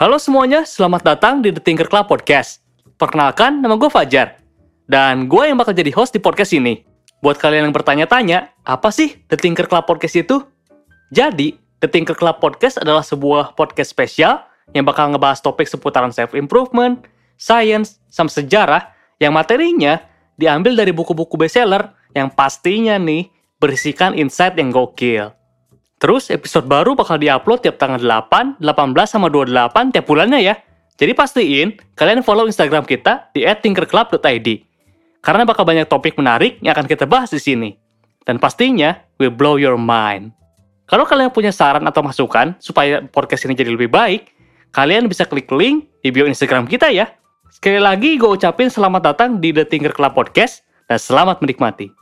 Halo semuanya, selamat datang di The Tinker Club Podcast. Perkenalkan, nama gue Fajar. Dan gue yang bakal jadi host di podcast ini. Buat kalian yang bertanya-tanya, apa sih The Tinker Club Podcast itu? Jadi, The Tinker Club Podcast adalah sebuah podcast spesial yang bakal ngebahas topik seputaran self-improvement, science, sama sejarah yang materinya diambil dari buku-buku bestseller yang pastinya nih berisikan insight yang gokil. Terus episode baru bakal diupload tiap tanggal 8, 18, sama 28 tiap bulannya ya. Jadi pastiin kalian follow Instagram kita di @tinkerclub.id. Karena bakal banyak topik menarik yang akan kita bahas di sini. Dan pastinya will blow your mind. Kalau kalian punya saran atau masukan supaya podcast ini jadi lebih baik, kalian bisa klik link di bio Instagram kita ya. Sekali lagi gue ucapin selamat datang di The Tinker Club Podcast dan selamat menikmati.